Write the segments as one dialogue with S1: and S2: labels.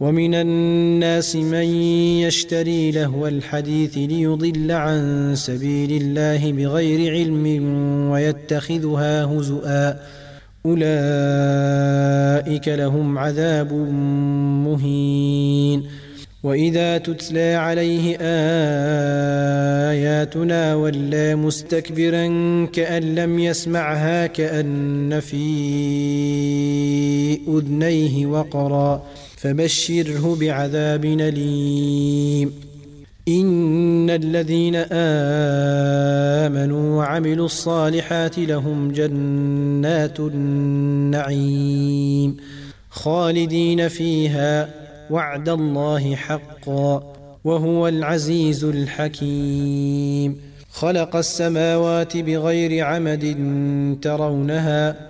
S1: ومن الناس من يشتري لهو الحديث ليضل عن سبيل الله بغير علم ويتخذها هزؤا. أولئك لهم عذاب مهين. وإذا تتلى عليه آياتنا ولى مستكبرا كأن لم يسمعها كأن في أذنيه وقرا. فبشره بعذاب أليم. إن الذين آمنوا وعملوا الصالحات لهم جنات النعيم خالدين فيها وعد الله حقا وهو العزيز الحكيم. خلق السماوات بغير عمد ترونها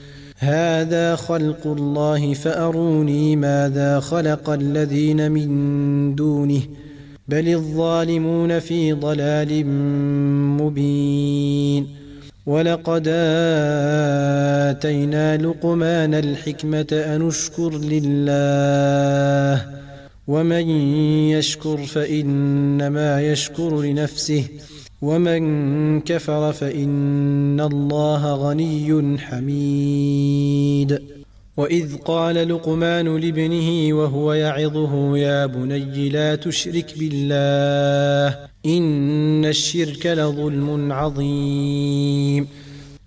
S1: هذا خلق الله فأروني ماذا خلق الذين من دونه بل الظالمون في ضلال مبين ولقد آتينا لقمان الحكمة أن اشكر لله ومن يشكر فإنما يشكر لنفسه ومن كفر فإن الله غني حميد. وإذ قال لقمان لابنه وهو يعظه يا بني لا تشرك بالله إن الشرك لظلم عظيم.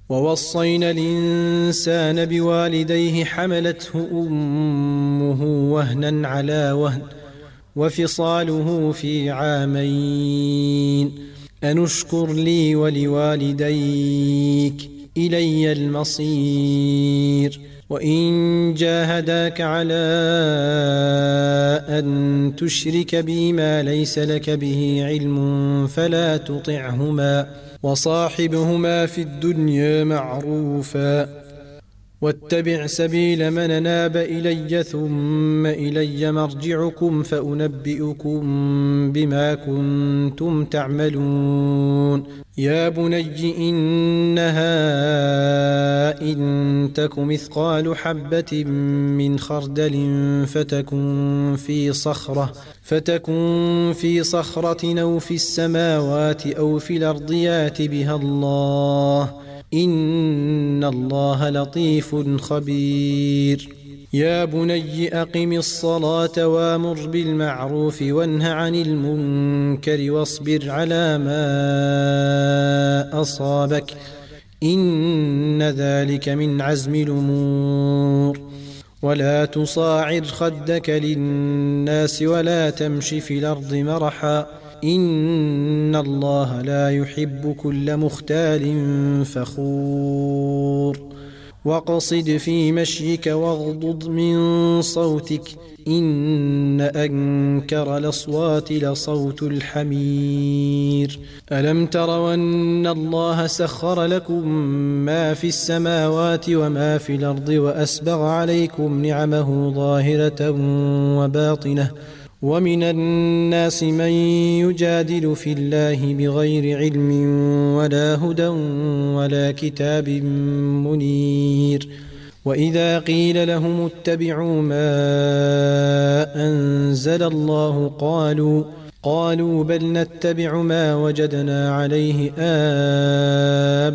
S1: ووصينا الإنسان بوالديه حملته أمه وهنا على وهن وفصاله في عامين. أن اشكر لي ولوالديك إلي المصير. وإن جاهداك على أن تشرك بي ما ليس لك به علم فلا تطعهما وصاحبهما في الدنيا معروفا. واتبع سبيل من ناب إلي ثم إلي مرجعكم فأنبئكم بما كنتم تعملون. يا بني إنها إن تك مثقال حبة من خردل فتكن في صخرة فتكن في صخرة أو في السماوات أو في الأرض يات بها الله. إن الله لطيف خبير. يا بني أقم الصلاة وامر بالمعروف وانه عن المنكر واصبر على ما أصابك إن ذلك من عزم الأمور. ولا تصاعر خدك للناس ولا تمش في الأرض مرحا إن الله لا يحب كل مختال فخور واقصد في مشيك واغضض من صوتك إن أنكر الأصوات لصوت الحمير ألم تروا أن الله سخر لكم ما في السماوات وما في الأرض وأسبغ عليكم نعمه ظاهرة وباطنة ومن الناس من يجادل في الله بغير علم ولا هدى ولا كتاب منير. وإذا قيل لهم اتبعوا ما أنزل الله قالوا قالوا بل نتبع ما وجدنا عليه آباءنا.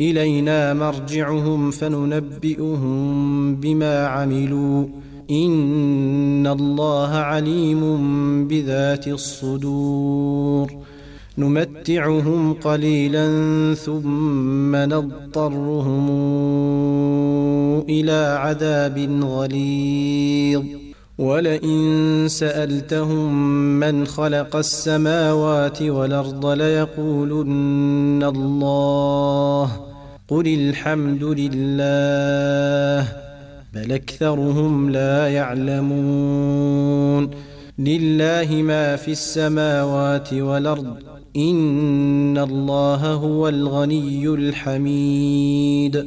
S1: إلينا مرجعهم فننبئهم بما عملوا. إن الله عليم بذات الصدور. نمتعهم قليلا ثم نضطرهم إلى عذاب غليظ. ولئن سألتهم من خلق السماوات والأرض ليقولن الله. قل الحمد لله بل اكثرهم لا يعلمون لله ما في السماوات والارض ان الله هو الغني الحميد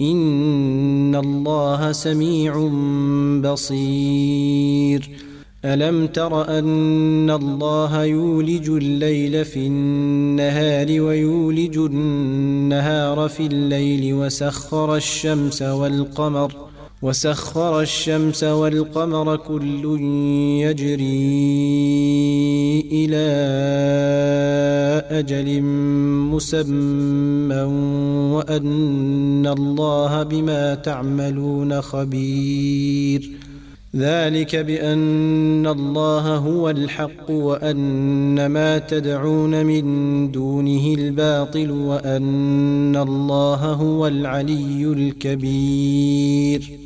S1: ان الله سميع بصير الم تر ان الله يولج الليل في النهار ويولج النهار في الليل وسخر الشمس والقمر وسخر الشمس والقمر كل يجري إلى أجل مسمى وأن الله بما تعملون خبير. ذلك بأن الله هو الحق وأن ما تدعون من دونه الباطل وأن الله هو العلي الكبير.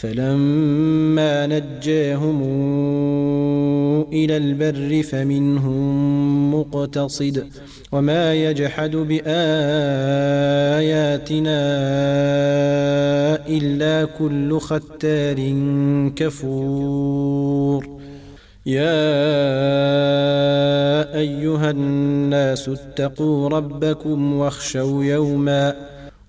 S1: فلما نجاهم إلى البر فمنهم مقتصد وما يجحد بآياتنا إلا كل ختار كفور. يا أيها الناس اتقوا ربكم واخشوا يوما